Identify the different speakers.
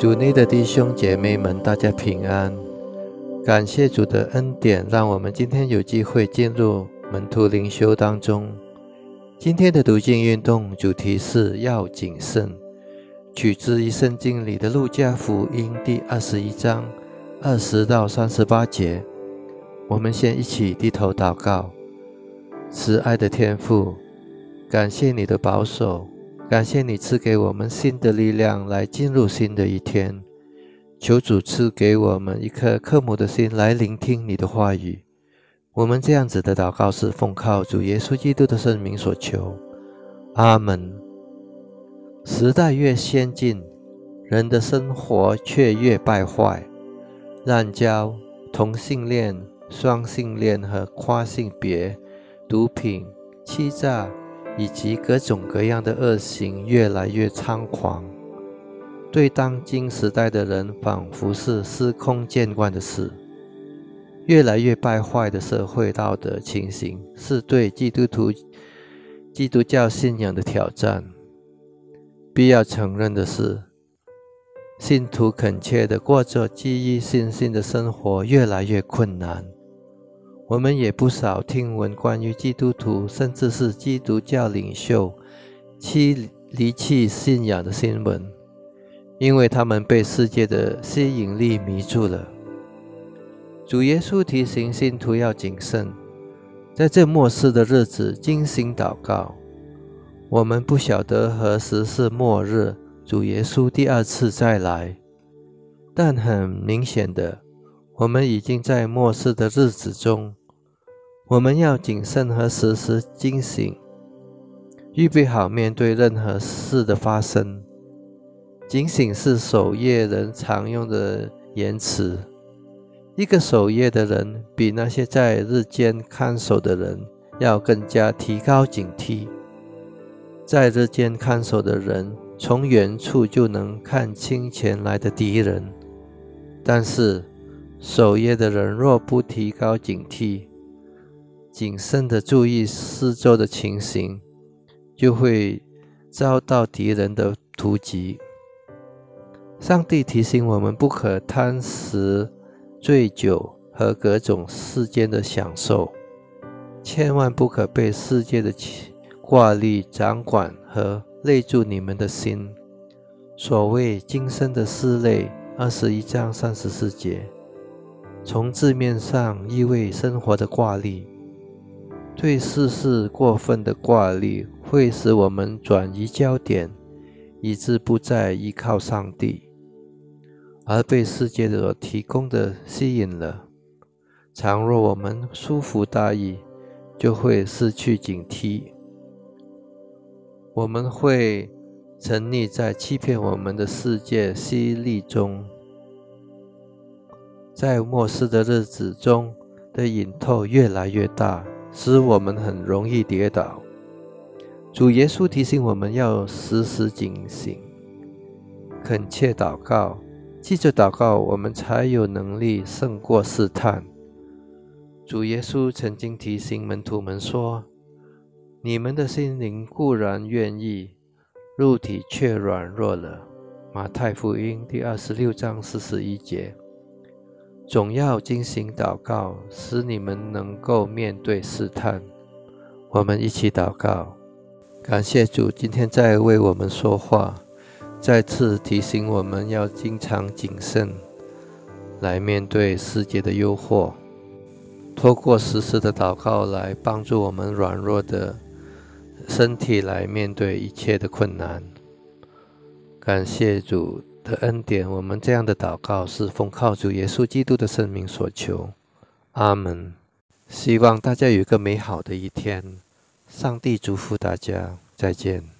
Speaker 1: 主内的弟兄姐妹们，大家平安！感谢主的恩典，让我们今天有机会进入门徒灵修当中。今天的读经运动主题是要谨慎，取自于圣经里的路加福音第二十一章二十到三十八节。我们先一起低头祷告，慈爱的天父，感谢你的保守。感谢你赐给我们新的力量来进入新的一天，求主赐给我们一颗刻母的心来聆听你的话语。我们这样子的祷告是奉靠主耶稣基督的圣名所求，阿门。时代越先进，人的生活却越败坏，滥交、同性恋、双性恋和跨性别、毒品、欺诈。以及各种各样的恶行越来越猖狂，对当今时代的人仿佛是司空见惯的事。越来越败坏的社会道德情形，是对基督徒、基督教信仰的挑战。必要承认的是，信徒恳切的过着基于信心的生活，越来越困难。我们也不少听闻关于基督徒，甚至是基督教领袖弃离弃信仰的新闻，因为他们被世界的吸引力迷住了。主耶稣提醒信徒要谨慎，在这末世的日子精心祷告。我们不晓得何时是末日，主耶稣第二次再来，但很明显的，我们已经在末世的日子中。我们要谨慎和时时警醒，预备好面对任何事的发生。警醒是守夜人常用的言辞。一个守夜的人，比那些在日间看守的人要更加提高警惕。在日间看守的人，从远处就能看清前来的敌人；但是守夜的人若不提高警惕，谨慎的注意四周的情形，就会遭到敌人的突击。上帝提醒我们，不可贪食、醉酒和各种世间的享受，千万不可被世界的挂虑掌管和累住你们的心。所谓今生的思累，二十一章三十四节，从字面上意味生活的挂虑。对世事过分的挂虑，会使我们转移焦点，以致不再依靠上帝，而被世界所提供的吸引了。倘若我们疏忽大意，就会失去警惕，我们会沉溺在欺骗我们的世界吸力中，在末世的日子中的瘾头越来越大。使我们很容易跌倒。主耶稣提醒我们要时时警醒，恳切祷告。记着祷告，我们才有能力胜过试探。主耶稣曾经提醒门徒们说：“你们的心灵固然愿意，肉体却软弱了。”马太福音第二十六章四十一节。总要进行祷告，使你们能够面对试探。我们一起祷告，感谢主今天在为我们说话，再次提醒我们要经常谨慎，来面对世界的诱惑。透过实时的祷告来帮助我们软弱的身体来面对一切的困难。感谢主。的恩典，我们这样的祷告是奉靠主耶稣基督的圣名所求，阿门。希望大家有一个美好的一天，上帝祝福大家，再见。